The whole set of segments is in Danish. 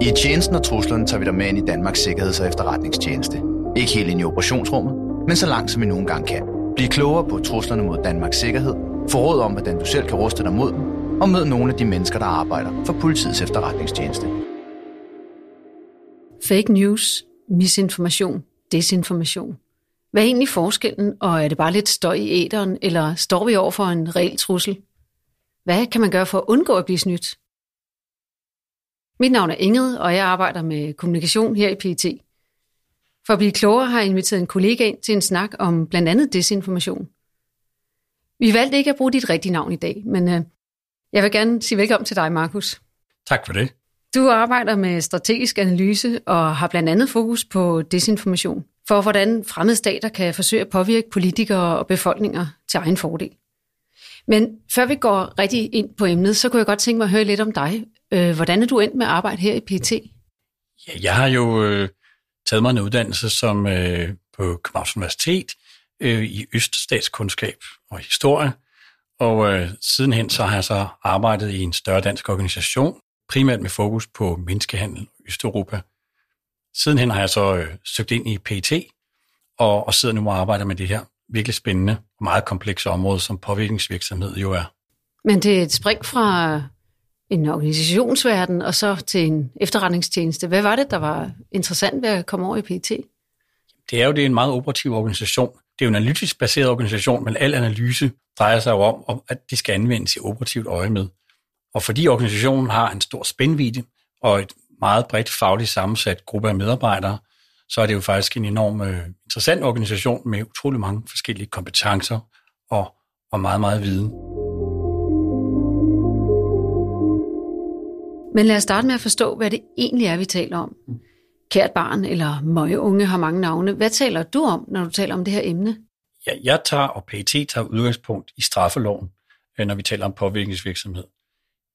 I tjenesten og truslerne tager vi dig med ind i Danmarks Sikkerheds- og Efterretningstjeneste. Ikke helt ind i operationsrummet, men så langt som vi nogen gang kan. Bliv klogere på truslerne mod Danmarks sikkerhed, få råd om, hvordan du selv kan ruste dig mod dem, og mød nogle af de mennesker, der arbejder for politiets efterretningstjeneste. Fake news, misinformation, desinformation. Hvad er egentlig forskellen, og er det bare lidt støj i æderen, eller står vi over for en reel trussel? Hvad kan man gøre for at undgå at blive snydt? Mit navn er Ingrid, og jeg arbejder med kommunikation her i PET. For at blive klogere har jeg inviteret en kollega ind til en snak om blandt andet desinformation. Vi valgte ikke at bruge dit rigtige navn i dag, men øh, jeg vil gerne sige velkommen til dig, Markus. Tak for det. Du arbejder med strategisk analyse og har blandt andet fokus på desinformation for, hvordan fremmede stater kan forsøge at påvirke politikere og befolkninger til egen fordel. Men før vi går rigtig ind på emnet, så kunne jeg godt tænke mig at høre lidt om dig. Øh, hvordan er du endt med at arbejde her i PT? Ja, jeg har jo øh, taget mig en uddannelse som øh, på Københavns Universitet øh, i Øststatskundskab og historie. Og øh, sidenhen så har jeg så arbejdet i en større dansk organisation, primært med fokus på menneskehandel i Østeuropa. Sidenhen har jeg så øh, søgt ind i PT, og, og sidder nu og arbejder med det her virkelig spændende og meget komplekse område, som påvirkningsvirksomhed jo er. Men det er et spring fra en organisationsverden og så til en efterretningstjeneste. Hvad var det, der var interessant ved at komme over i PT? Det er jo det er en meget operativ organisation. Det er jo en analytisk baseret organisation, men al analyse drejer sig jo om, at det skal anvendes i operativt øje med. Og fordi organisationen har en stor spændvidde og et meget bredt fagligt sammensat gruppe af medarbejdere, så er det jo faktisk en enorm øh, interessant organisation med utrolig mange forskellige kompetencer og, og meget, meget viden. Men lad os starte med at forstå, hvad det egentlig er, vi taler om. Kært barn eller møge unge har mange navne. Hvad taler du om, når du taler om det her emne? Ja, jeg tager, og PET tager udgangspunkt i straffeloven, øh, når vi taler om påvirkningsvirksomhed.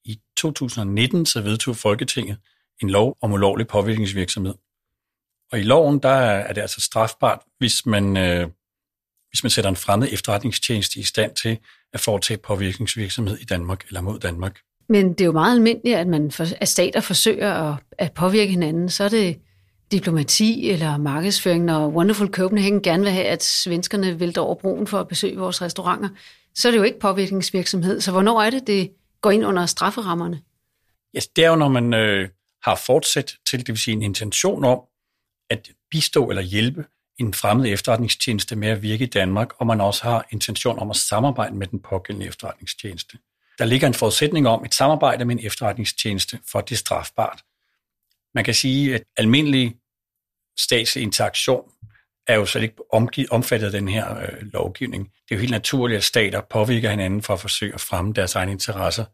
I 2019 så vedtog Folketinget en lov om ulovlig påvirkningsvirksomhed. Og i loven, der er det altså strafbart, hvis man, øh, hvis man sætter en fremmed efterretningstjeneste i stand til at foretage påvirkningsvirksomhed i Danmark eller mod Danmark. Men det er jo meget almindeligt, at, man for, at stater forsøger at, at påvirke hinanden. Så er det diplomati eller markedsføring, når Wonderful Copenhagen gerne vil have, at svenskerne vælter over broen for at besøge vores restauranter. Så er det jo ikke påvirkningsvirksomhed. Så hvornår er det, det går ind under strafferammerne? Ja, det er jo, når man øh, har fortsat til, det vil sige en intention om at bistå eller hjælpe en fremmed efterretningstjeneste med at virke i Danmark, og man også har intention om at samarbejde med den pågældende efterretningstjeneste. Der ligger en forudsætning om et samarbejde med en efterretningstjeneste, for at det er strafbart. Man kan sige, at almindelig statslig interaktion er jo slet ikke omfattet af den her øh, lovgivning. Det er jo helt naturligt, at stater påvirker hinanden for at forsøge at fremme deres egne interesser.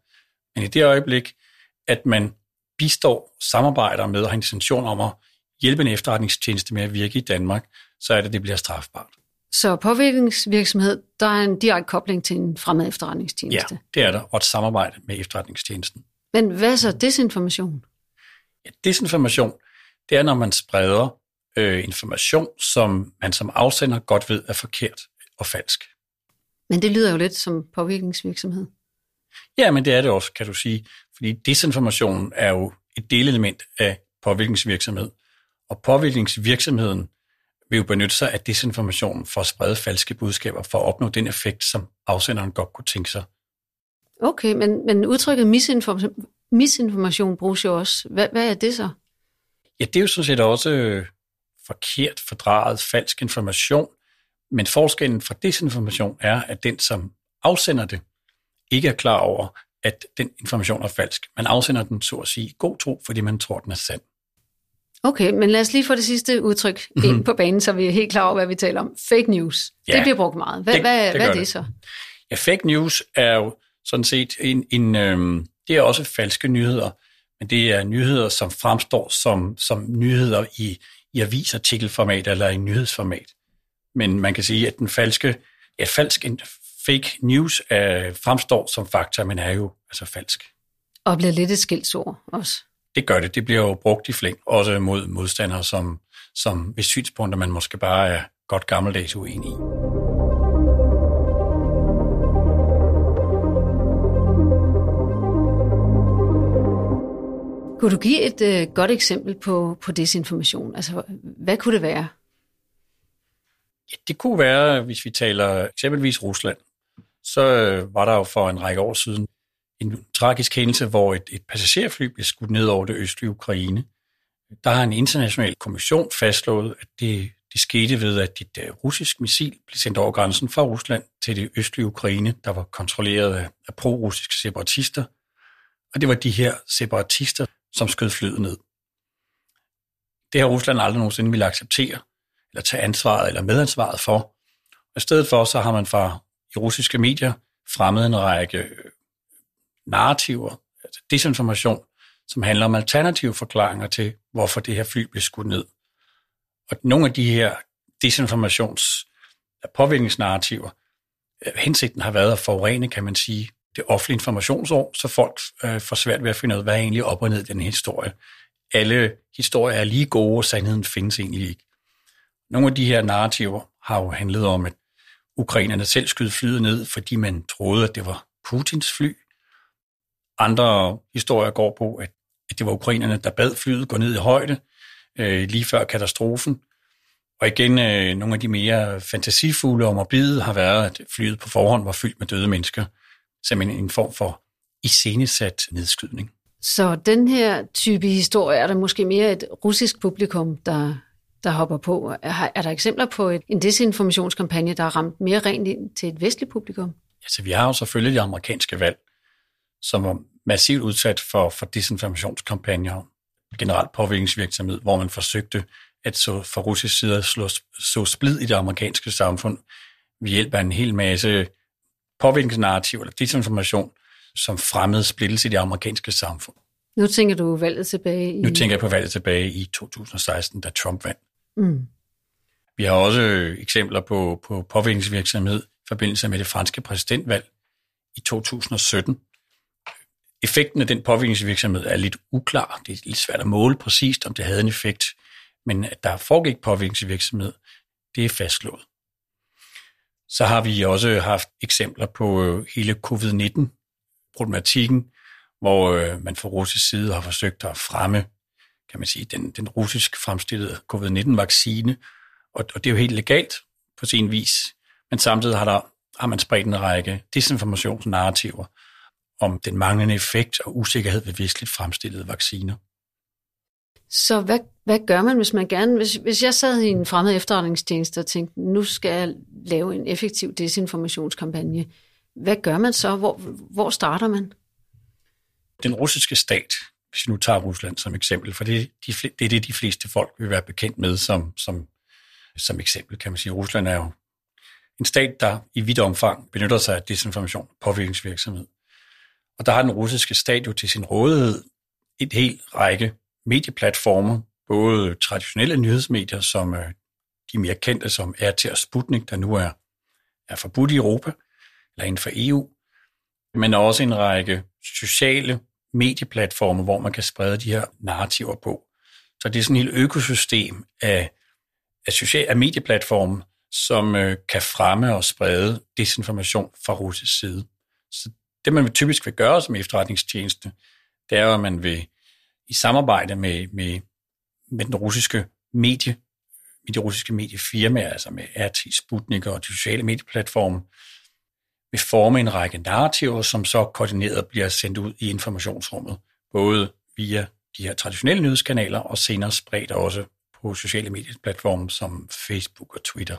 Men i det øjeblik, at man bistår, samarbejder med og har intention om at hjælpe en efterretningstjeneste med at virke i Danmark, så er det, det bliver strafbart. Så påvirkningsvirksomhed, der er en direkte kobling til en fremmed efterretningstjeneste? Ja, det er der, og et samarbejde med efterretningstjenesten. Men hvad er så desinformation? Ja, desinformation, det er, når man spreder øh, information, som man som afsender godt ved er forkert og falsk. Men det lyder jo lidt som påvirkningsvirksomhed. Ja, men det er det også, kan du sige. Fordi desinformation er jo et delelement af påvirkningsvirksomhed. Og påvirkningsvirksomheden vil jo benytte sig af desinformation for at sprede falske budskaber, for at opnå den effekt, som afsenderen godt kunne tænke sig. Okay, men, men udtrykket misinformation, misinformation bruges jo også. Hvad, hvad er det så? Ja, det er jo sådan set også øh, forkert, fordrejet, falsk information. Men forskellen fra desinformation er, at den, som afsender det, ikke er klar over, at den information er falsk. Man afsender den, så at sige, god tro, fordi man tror, den er sand. Okay, men lad os lige få det sidste udtryk ind mm-hmm. på banen, så vi er helt klar over, hvad vi taler om. Fake news. Ja, det bliver brugt meget. Hvad, det, hvad, det hvad er det, det så? Ja, fake news er jo sådan set en, en øhm, det er også falske nyheder, men det er nyheder, som fremstår som, som nyheder i, i avisartikelformat eller i nyhedsformat. Men man kan sige, at den falske, ja, falsk, fake news er, fremstår som fakta, men er jo altså falsk. Og bliver lidt et skildsord også. Det gør det. Det bliver jo brugt i flæng, også mod modstandere, som, som hvis synspunkter man måske bare er godt gammeldags uenig i. Kunne du give et øh, godt eksempel på, på desinformation? Altså, hvad kunne det være? Ja, det kunne være, hvis vi taler eksempelvis Rusland, så øh, var der jo for en række år siden en tragisk hændelse, hvor et, et passagerfly blev skudt ned over det østlige Ukraine. Der har en international kommission fastslået, at det, det skete ved, at et uh, russisk missil blev sendt over grænsen fra Rusland til det østlige Ukraine, der var kontrolleret af, af pro-russiske separatister. Og det var de her separatister, som skød flyet ned. Det har Rusland aldrig nogensinde ville acceptere, eller tage ansvaret eller medansvaret for. Og i stedet for, så har man fra i russiske medier fremmet en række øh, narrativer, altså desinformation, som handler om alternative forklaringer til, hvorfor det her fly blev skudt ned. Og nogle af de her desinformations- påvirkningsnarrativer, øh, hensigten har været at forurene, kan man sige, det offentlige informationsår, så folk øh, får svært ved at finde ud af, hvad er egentlig op og ned i den historie. Alle historier er lige gode, og sandheden findes egentlig ikke. Nogle af de her narrativer har jo handlet om, at ukrainerne selv skød flyet ned, fordi man troede, at det var Putins fly. Andre historier går på, at det var ukrainerne, der bad flyet gå ned i højde øh, lige før katastrofen. Og igen, øh, nogle af de mere fantasifulde og morbide har været, at flyet på forhånd var fyldt med døde mennesker, som en form for iscenesat nedskydning. Så den her type historie er der måske mere et russisk publikum, der, der hopper på. Er, er der eksempler på et, en desinformationskampagne, der har ramt mere rent ind til et vestligt publikum? Altså, vi har jo selvfølgelig de amerikanske valg, som var massivt udsat for, for desinformationskampagner, generelt påvirkningsvirksomhed, hvor man forsøgte at så fra russisk side slå, så splid i det amerikanske samfund ved hjælp af en hel masse påvirkningsnarrativ eller desinformation, som fremmede splittelse i det amerikanske samfund. Nu tænker du valget tilbage i... Nu tænker jeg på valget tilbage i 2016, da Trump vandt. Mm. Vi har også eksempler på, på påvirkningsvirksomhed i forbindelse med det franske præsidentvalg i 2017. Effekten af den påvirkningsvirksomhed er lidt uklar. Det er lidt svært at måle præcist, om det havde en effekt. Men at der foregik påvirkningsvirksomhed, det er fastslået. Så har vi også haft eksempler på øh, hele covid-19-problematikken, hvor øh, man fra russisk side har forsøgt at fremme kan man sige, den, den russisk fremstillede covid-19-vaccine, og, og det er jo helt legalt på sin vis, men samtidig har, der, har man spredt en række desinformationsnarrativer om den manglende effekt og usikkerhed ved vestligt fremstillede vacciner. Så hvad, hvad gør man, hvis man gerne, hvis, hvis jeg sad i en fremmed efterretningstjeneste og tænkte, nu skal jeg lave en effektiv desinformationskampagne, hvad gør man så? Hvor, hvor starter man? Den russiske stat, hvis vi nu tager Rusland som eksempel, for det, de, det er det, de fleste folk vil være bekendt med som, som, som eksempel, kan man sige. Rusland er jo en stat, der i vidt omfang benytter sig af desinformation og påvirkningsvirksomhed. Og der har den russiske stat jo til sin rådighed et helt række medieplatformer, både traditionelle nyhedsmedier, som øh, de mere kendte som RT og Sputnik, der nu er, er forbudt i Europa, eller inden for EU, men også en række sociale medieplatforme, hvor man kan sprede de her narrativer på. Så det er sådan et helt økosystem af, af, social, af medieplatforme, som øh, kan fremme og sprede desinformation fra russisk side. Det, man typisk vil gøre som efterretningstjeneste, det er, at man vil i samarbejde med, med, med den russiske medie, med de russiske mediefirmaer, altså med RT, Sputnik og de sociale medieplatforme, vil forme en række narrativer, som så koordineret bliver sendt ud i informationsrummet, både via de her traditionelle nyhedskanaler og senere spredt også på sociale medieplatforme som Facebook og Twitter.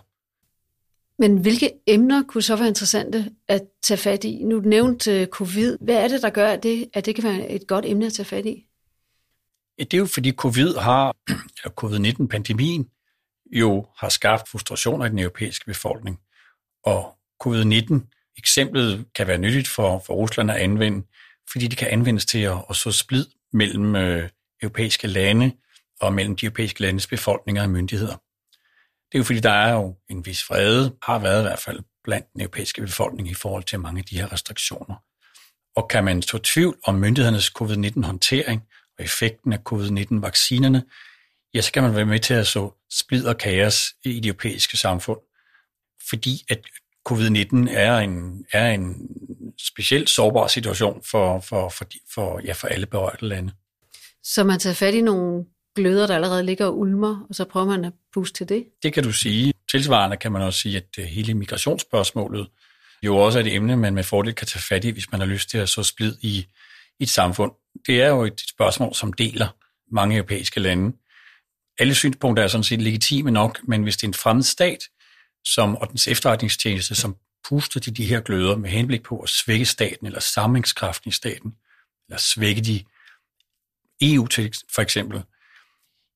Men hvilke emner kunne så være interessante at tage fat i? Nu nævnte øh, covid. Hvad er det, der gør, at det, at det kan være et godt emne at tage fat i? Ja, det er jo fordi covid har, covid-19-pandemien, jo har skabt frustrationer i den europæiske befolkning. Og covid-19 Eksemplet kan være nyttigt for, for Rusland at anvende, fordi det kan anvendes til at, at så splid mellem øh, europæiske lande og mellem de europæiske landes befolkninger og myndigheder. Det er jo fordi, der er jo en vis frede, har været i hvert fald blandt den europæiske befolkning i forhold til mange af de her restriktioner. Og kan man så tvivl om myndighedernes covid-19-håndtering og effekten af covid-19-vaccinerne, ja, så kan man være med til at så splid og kaos i det europæiske samfund, fordi at covid-19 er en, er en specielt sårbar situation for, for, for, for, ja, for alle berørte lande. Så man tager fat i nogle gløder, der allerede ligger og ulmer, og så prøver man at puste til det? Det kan du sige. Tilsvarende kan man også sige, at øh, hele migrationsspørgsmålet jo også er et emne, man med fordel kan tage fat i, hvis man har lyst til at så splid i, i et samfund. Det er jo et spørgsmål, som deler mange europæiske lande. Alle synspunkter er sådan set legitime nok, men hvis det er en fremmed stat, som, og dens efterretningstjeneste, som puster til de her gløder med henblik på at svække staten eller samlingskraften i staten, eller svække de EU til for eksempel,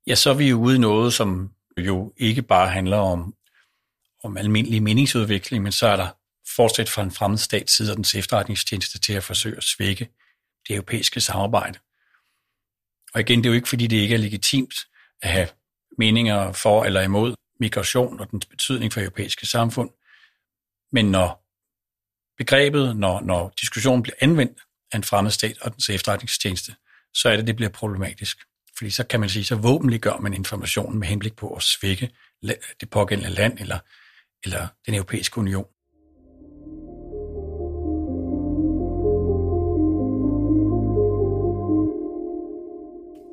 ja, så er vi jo ude i noget, som jo ikke bare handler om, om almindelig meningsudvikling, men så er der fortsat fra en fremmed stats side og dens efterretningstjeneste til at forsøge at svække det europæiske samarbejde. Og igen, det er jo ikke, fordi det ikke er legitimt at have meninger for eller imod migration og dens betydning for europæiske samfund. Men når begrebet, når, når diskussionen bliver anvendt af en fremmed stat og dens efterretningstjeneste, så er det, det bliver problematisk. Fordi så kan man sige, så våbenliggør man informationen med henblik på at svække det pågældende land eller, eller den europæiske union.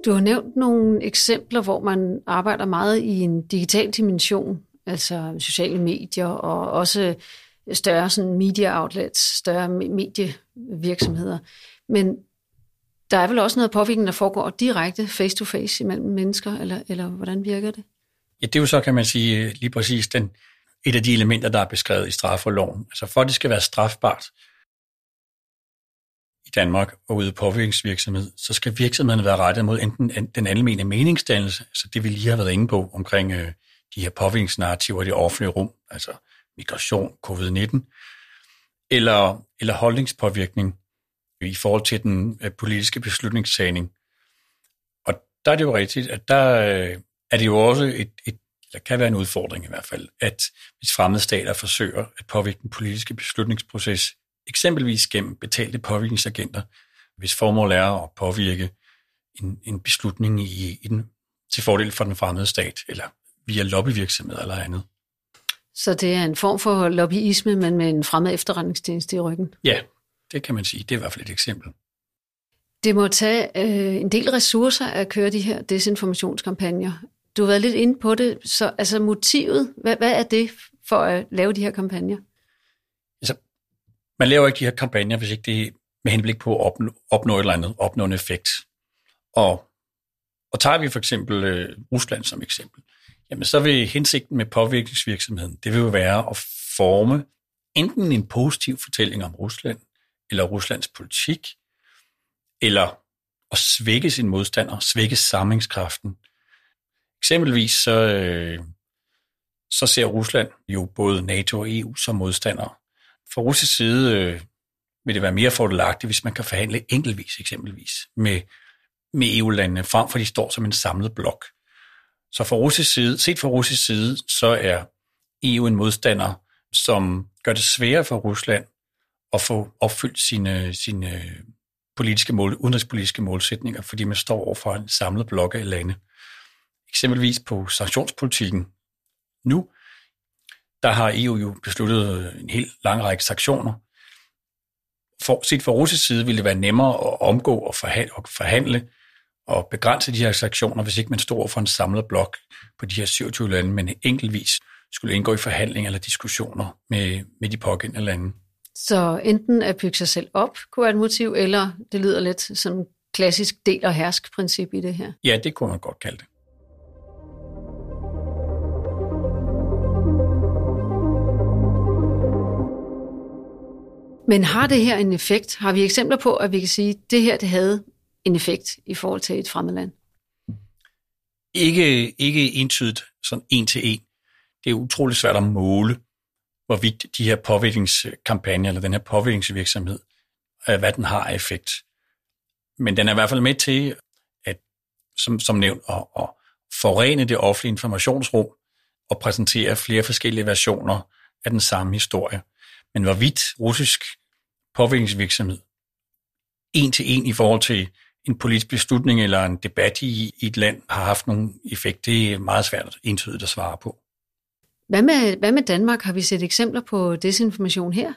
Du har nævnt nogle eksempler, hvor man arbejder meget i en digital dimension, altså sociale medier og også større sådan media outlets, større medievirksomheder. Men der er vel også noget påvirkning, der foregår direkte face-to-face imellem mennesker, eller, eller hvordan virker det? Ja, det er jo så, kan man sige, lige præcis den, et af de elementer, der er beskrevet i straffeloven. Altså for at det skal være strafbart i Danmark og ude påvirkningsvirksomhed, så skal virksomheden være rettet mod enten den almene meningsdannelse, altså det vi lige har været inde på omkring øh, de her påvirkningsnarrativer i det offentlige rum, altså migration, covid-19, eller, eller holdningspåvirkning, i forhold til den øh, politiske beslutningstagning. Og der er det jo rigtigt, at der øh, er det jo også et, et der kan være en udfordring i hvert fald, at hvis fremmede stater forsøger at påvirke den politiske beslutningsproces, eksempelvis gennem betalte påvirkningsagenter, hvis formål er at påvirke en, en beslutning i, i den, til fordel for den fremmede stat, eller via lobbyvirksomhed eller andet. Så det er en form for lobbyisme, men med en fremmed efterretningstjeneste i ryggen? Ja, det kan man sige. Det er i hvert fald et eksempel. Det må tage øh, en del ressourcer at køre de her desinformationskampagner. Du har været lidt inde på det, så altså motivet, hvad, hvad er det for at lave de her kampagner? Altså, man laver ikke de her kampagner, hvis ikke det er med henblik på at opnå, opnå et eller andet, opnå en effekt. Og, og tager vi for eksempel øh, Rusland som eksempel, jamen så vil hensigten med påvirkningsvirksomheden, det vil jo være at forme enten en positiv fortælling om Rusland, eller Ruslands politik, eller at svække sin modstander, svække samlingskraften. Eksempelvis så, øh, så ser Rusland jo både NATO og EU som modstandere. Fra russisk side øh, vil det være mere fordelagtigt, hvis man kan forhandle enkeltvis eksempelvis med, med EU-landene, frem for de står som en samlet blok. Så fra russisk side, set fra russisk side, så er EU en modstander, som gør det sværere for Rusland at få opfyldt sine, sine politiske mål, udenrigspolitiske målsætninger, fordi man står over for en samlet blok af lande. Eksempelvis på sanktionspolitikken nu, der har EU jo besluttet en helt lang række sanktioner. For, set fra russisk side ville det være nemmere at omgå og forhandle, og forhandle og begrænse de her sanktioner, hvis ikke man stod over for en samlet blok på de her 27 lande, men enkeltvis skulle indgå i forhandlinger eller diskussioner med, med de pågældende lande. Så enten at bygge sig selv op kunne være et motiv, eller det lyder lidt som klassisk del- og hersk-princip i det her. Ja, det kunne man godt kalde det. Men har det her en effekt? Har vi eksempler på, at vi kan sige, at det her det havde en effekt i forhold til et fremmed land? Ikke, ikke entydigt, sådan en til en. Det er utroligt svært at måle hvorvidt de her påvirkningskampagner, eller den her påvirkningsvirksomhed, øh, hvad den har af effekt. Men den er i hvert fald med til, at, som, som nævnt, at, at forene det offentlige informationsrum og præsentere flere forskellige versioner af den samme historie. Men hvorvidt russisk påvirkningsvirksomhed en til en i forhold til en politisk beslutning eller en debat i, i et land har haft nogen effekt, det er meget svært entydigt at svare på. Hvad med, hvad med Danmark? Har vi set eksempler på desinformation her?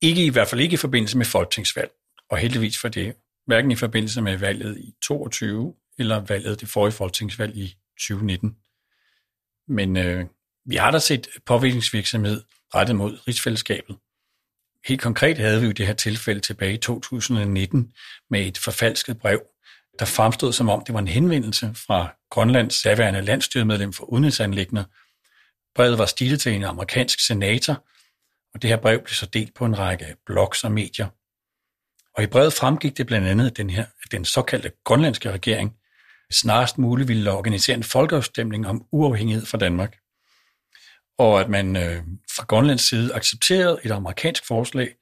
Ikke i hvert fald ikke i forbindelse med folketingsvalg, og heldigvis for det. hverken i forbindelse med valget i 22 eller valget det forrige folketingsvalg i 2019. Men øh, vi har da set påvirkningsvirksomhed rettet mod rigsfællesskabet. Helt konkret havde vi jo det her tilfælde tilbage i 2019 med et forfalsket brev, der fremstod som om det var en henvendelse fra Grønlands daværende landstyremedlem for udenrigsanlæggende. Brevet var stilet til en amerikansk senator, og det her brev blev så delt på en række blogs og medier. Og i brevet fremgik det blandt andet, at den, her, at den såkaldte grønlandske regering snarest muligt ville organisere en folkeafstemning om uafhængighed fra Danmark. Og at man øh, fra Grønlands side accepterede et amerikansk forslag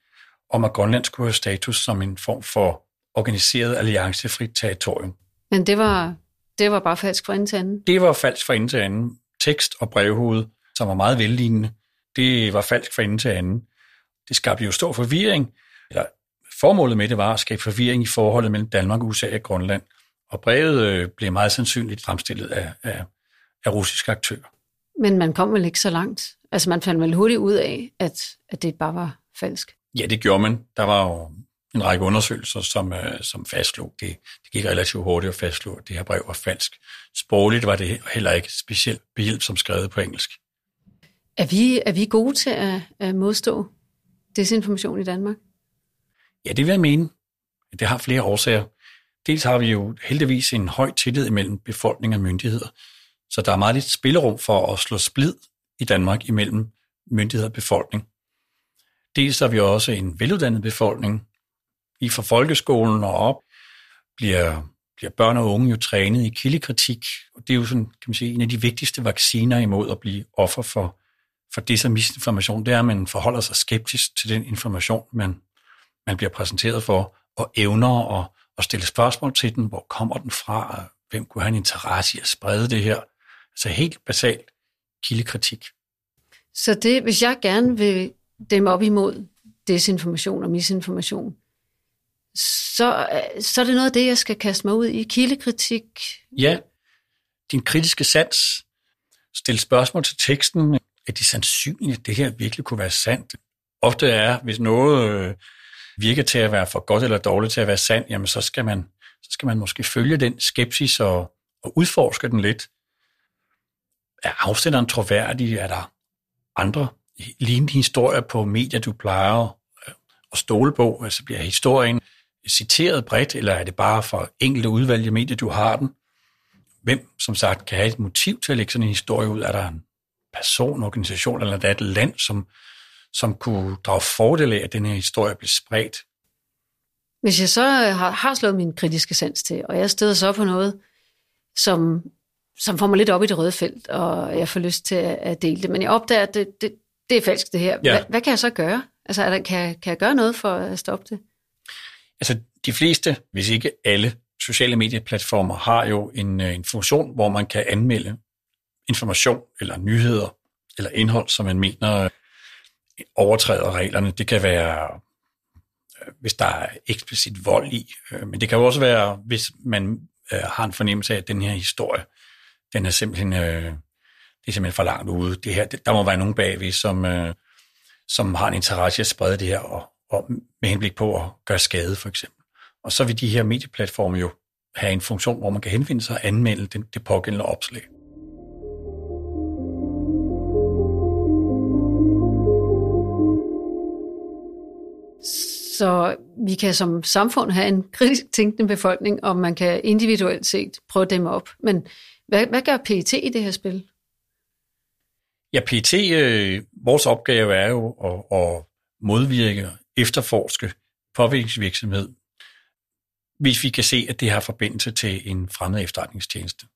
om, at Grønland skulle have status som en form for organiseret alliancefrit territorium. Men det var, det var bare falsk fra ende til anden? Det var falsk fra ende til anden. Tekst og brevhoved, som var meget vellignende, det var falsk fra ende til anden. Det skabte jo stor forvirring, eller formålet med det var at skabe forvirring i forholdet mellem Danmark, USA og Grønland. Og brevet øh, blev meget sandsynligt fremstillet af, af, af russiske aktører. Men man kom vel ikke så langt? Altså man fandt vel hurtigt ud af, at, at det bare var falsk? Ja, det gjorde man. Der var jo en række undersøgelser, som, øh, som fastslog det. Det gik relativt hurtigt at fastslå, at det her brev var falsk. Sprogligt var det heller ikke specielt behjælpsomt skrevet på engelsk. Er vi, er vi gode til at, at modstå desinformation i Danmark? Ja, det vil jeg mene. Det har flere årsager. Dels har vi jo heldigvis en høj tillid mellem befolkning og myndigheder, så der er meget lidt spillerum for at slå splid i Danmark imellem myndighed og befolkning. Dels har vi også en veluddannet befolkning. I fra folkeskolen og op bliver, bliver børn og unge jo trænet i kildekritik, og det er jo sådan, kan man sige, en af de vigtigste vacciner imod at blive offer for, for det som misinformation, det er, at man forholder sig skeptisk til den information, man, man bliver præsenteret for, og evner at, at stille spørgsmål til den, hvor kommer den fra, hvem kunne have en interesse i at sprede det her, Altså helt basalt kildekritik. Så det, hvis jeg gerne vil dem op imod desinformation og misinformation, så, så er det noget af det, jeg skal kaste mig ud i. Kildekritik. Ja, din kritiske sans. Stil spørgsmål til teksten. Er det sandsynligt, at det her virkelig kunne være sandt? Ofte er, hvis noget øh, virker til at være for godt eller dårligt til at være sandt, jamen så skal man, så skal man måske følge den skepsis og, og udforske den lidt er afsenderen troværdig? Er der andre lignende historier på medier, du plejer at øh, stole på? Altså bliver historien citeret bredt, eller er det bare for enkelte udvalgte medier, du har den? Hvem, som sagt, kan have et motiv til at lægge sådan en historie ud? Er der en person, organisation, eller er der et land, som, som kunne drage fordel af, at den her historie bliver spredt? Hvis jeg så har, har slået min kritiske sans til, og jeg støder så på noget, som som får mig lidt op i det røde felt, og jeg får lyst til at dele det. Men jeg opdager, at det, det, det er falsk det her. Ja. Hvad, hvad kan jeg så gøre? Altså, er der, kan, kan jeg gøre noget for at stoppe det? Altså, de fleste, hvis ikke alle sociale medieplatformer, har jo en, øh, en funktion, hvor man kan anmelde information eller nyheder eller indhold, som man mener øh, overtræder reglerne. Det kan være, øh, hvis der er eksplicit vold i, men det kan jo også være, hvis man har en fornemmelse af, at den her historie den er simpelthen, det er simpelthen for langt ude. Det her, der må være nogen bagved, som, som har en interesse i at sprede det her, og, og med henblik på at gøre skade, for eksempel. Og så vil de her medieplatforme jo have en funktion, hvor man kan henvende sig og anmelde den, det pågældende opslag. Så vi kan som samfund have en kritisk tænkende befolkning, og man kan individuelt set prøve dæmme op. Men hvad, hvad gør PET i det her spil? Ja, PET, øh, vores opgave er jo at, at modvirke, efterforske påvirkningsvirksomhed, hvis vi kan se, at det har forbindelse til en fremmed efterretningstjeneste.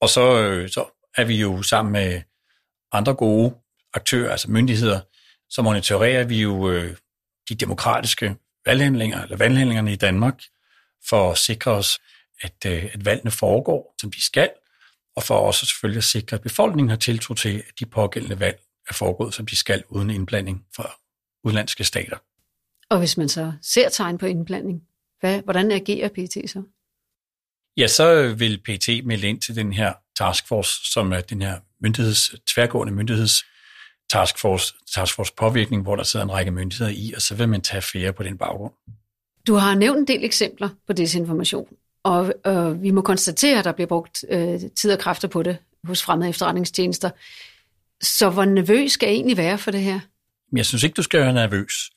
Og så, øh, så er vi jo sammen med andre gode aktører, altså myndigheder, så monitorerer vi jo øh, de demokratiske valghandlinger, eller valghandlingerne i Danmark, for at sikre os, at, øh, at valgene foregår, som de skal, og for også selvfølgelig at sikre, at befolkningen har tiltro til, at de pågældende valg er foregået, som de skal, uden indblanding fra udlandske stater. Og hvis man så ser tegn på indblanding, hvad, hvordan agerer PT så? Ja, så vil PT melde ind til den her taskforce, som er den her myndigheds, tværgående myndigheds taskforce, taskforce påvirkning, hvor der sidder en række myndigheder i, og så vil man tage flere på den baggrund. Du har nævnt en del eksempler på desinformation, og øh, vi må konstatere, at der bliver brugt øh, tid og kræfter på det hos fremmede efterretningstjenester. Så hvor nervøs skal jeg egentlig være for det her? Jeg synes ikke, du skal være nervøs,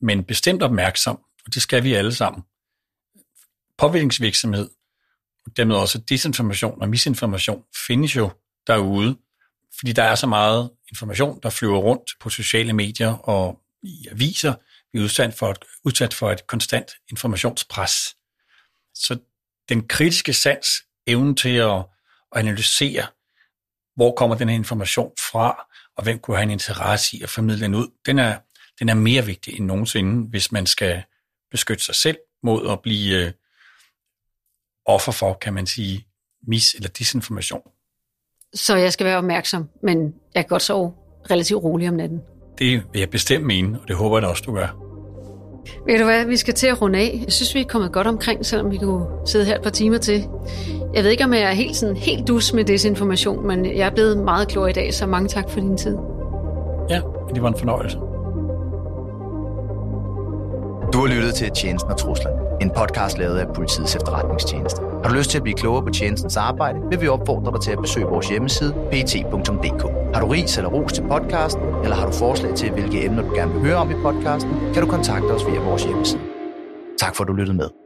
men bestemt opmærksom, og det skal vi alle sammen. Påvirkningsvirksomhed, og dermed også desinformation og misinformation, findes jo derude, fordi der er så meget information, der flyver rundt på sociale medier og i aviser. Vi er udsat for et, udsat for et konstant informationspres. Så den kritiske sans, evnen til at analysere, hvor kommer den her information fra, og hvem kunne have en interesse i at formidle den ud, den er, den er mere vigtig end nogensinde, hvis man skal beskytte sig selv mod at blive øh, offer for, kan man sige, mis- eller disinformation. Så jeg skal være opmærksom, men jeg kan godt sove relativt roligt om natten. Det vil jeg bestemt mene, og det håber jeg da også, du gør. Ved du hvad, vi skal til at runde af. Jeg synes, vi er kommet godt omkring, selvom vi kunne sidde her et par timer til. Jeg ved ikke, om jeg er helt, sådan, helt dus med desinformation, men jeg er blevet meget klog i dag, så mange tak for din tid. Ja, det var en fornøjelse. Du har lyttet til Tjenesten og Truslen, en podcast lavet af politiets efterretningstjeneste. Har du lyst til at blive klogere på tjenestens arbejde, vil vi opfordre dig til at besøge vores hjemmeside, pt.dk. Har du ris eller ros til podcasten, eller har du forslag til, hvilke emner du gerne vil høre om i podcasten, kan du kontakte os via vores hjemmeside. Tak for, at du lyttede med.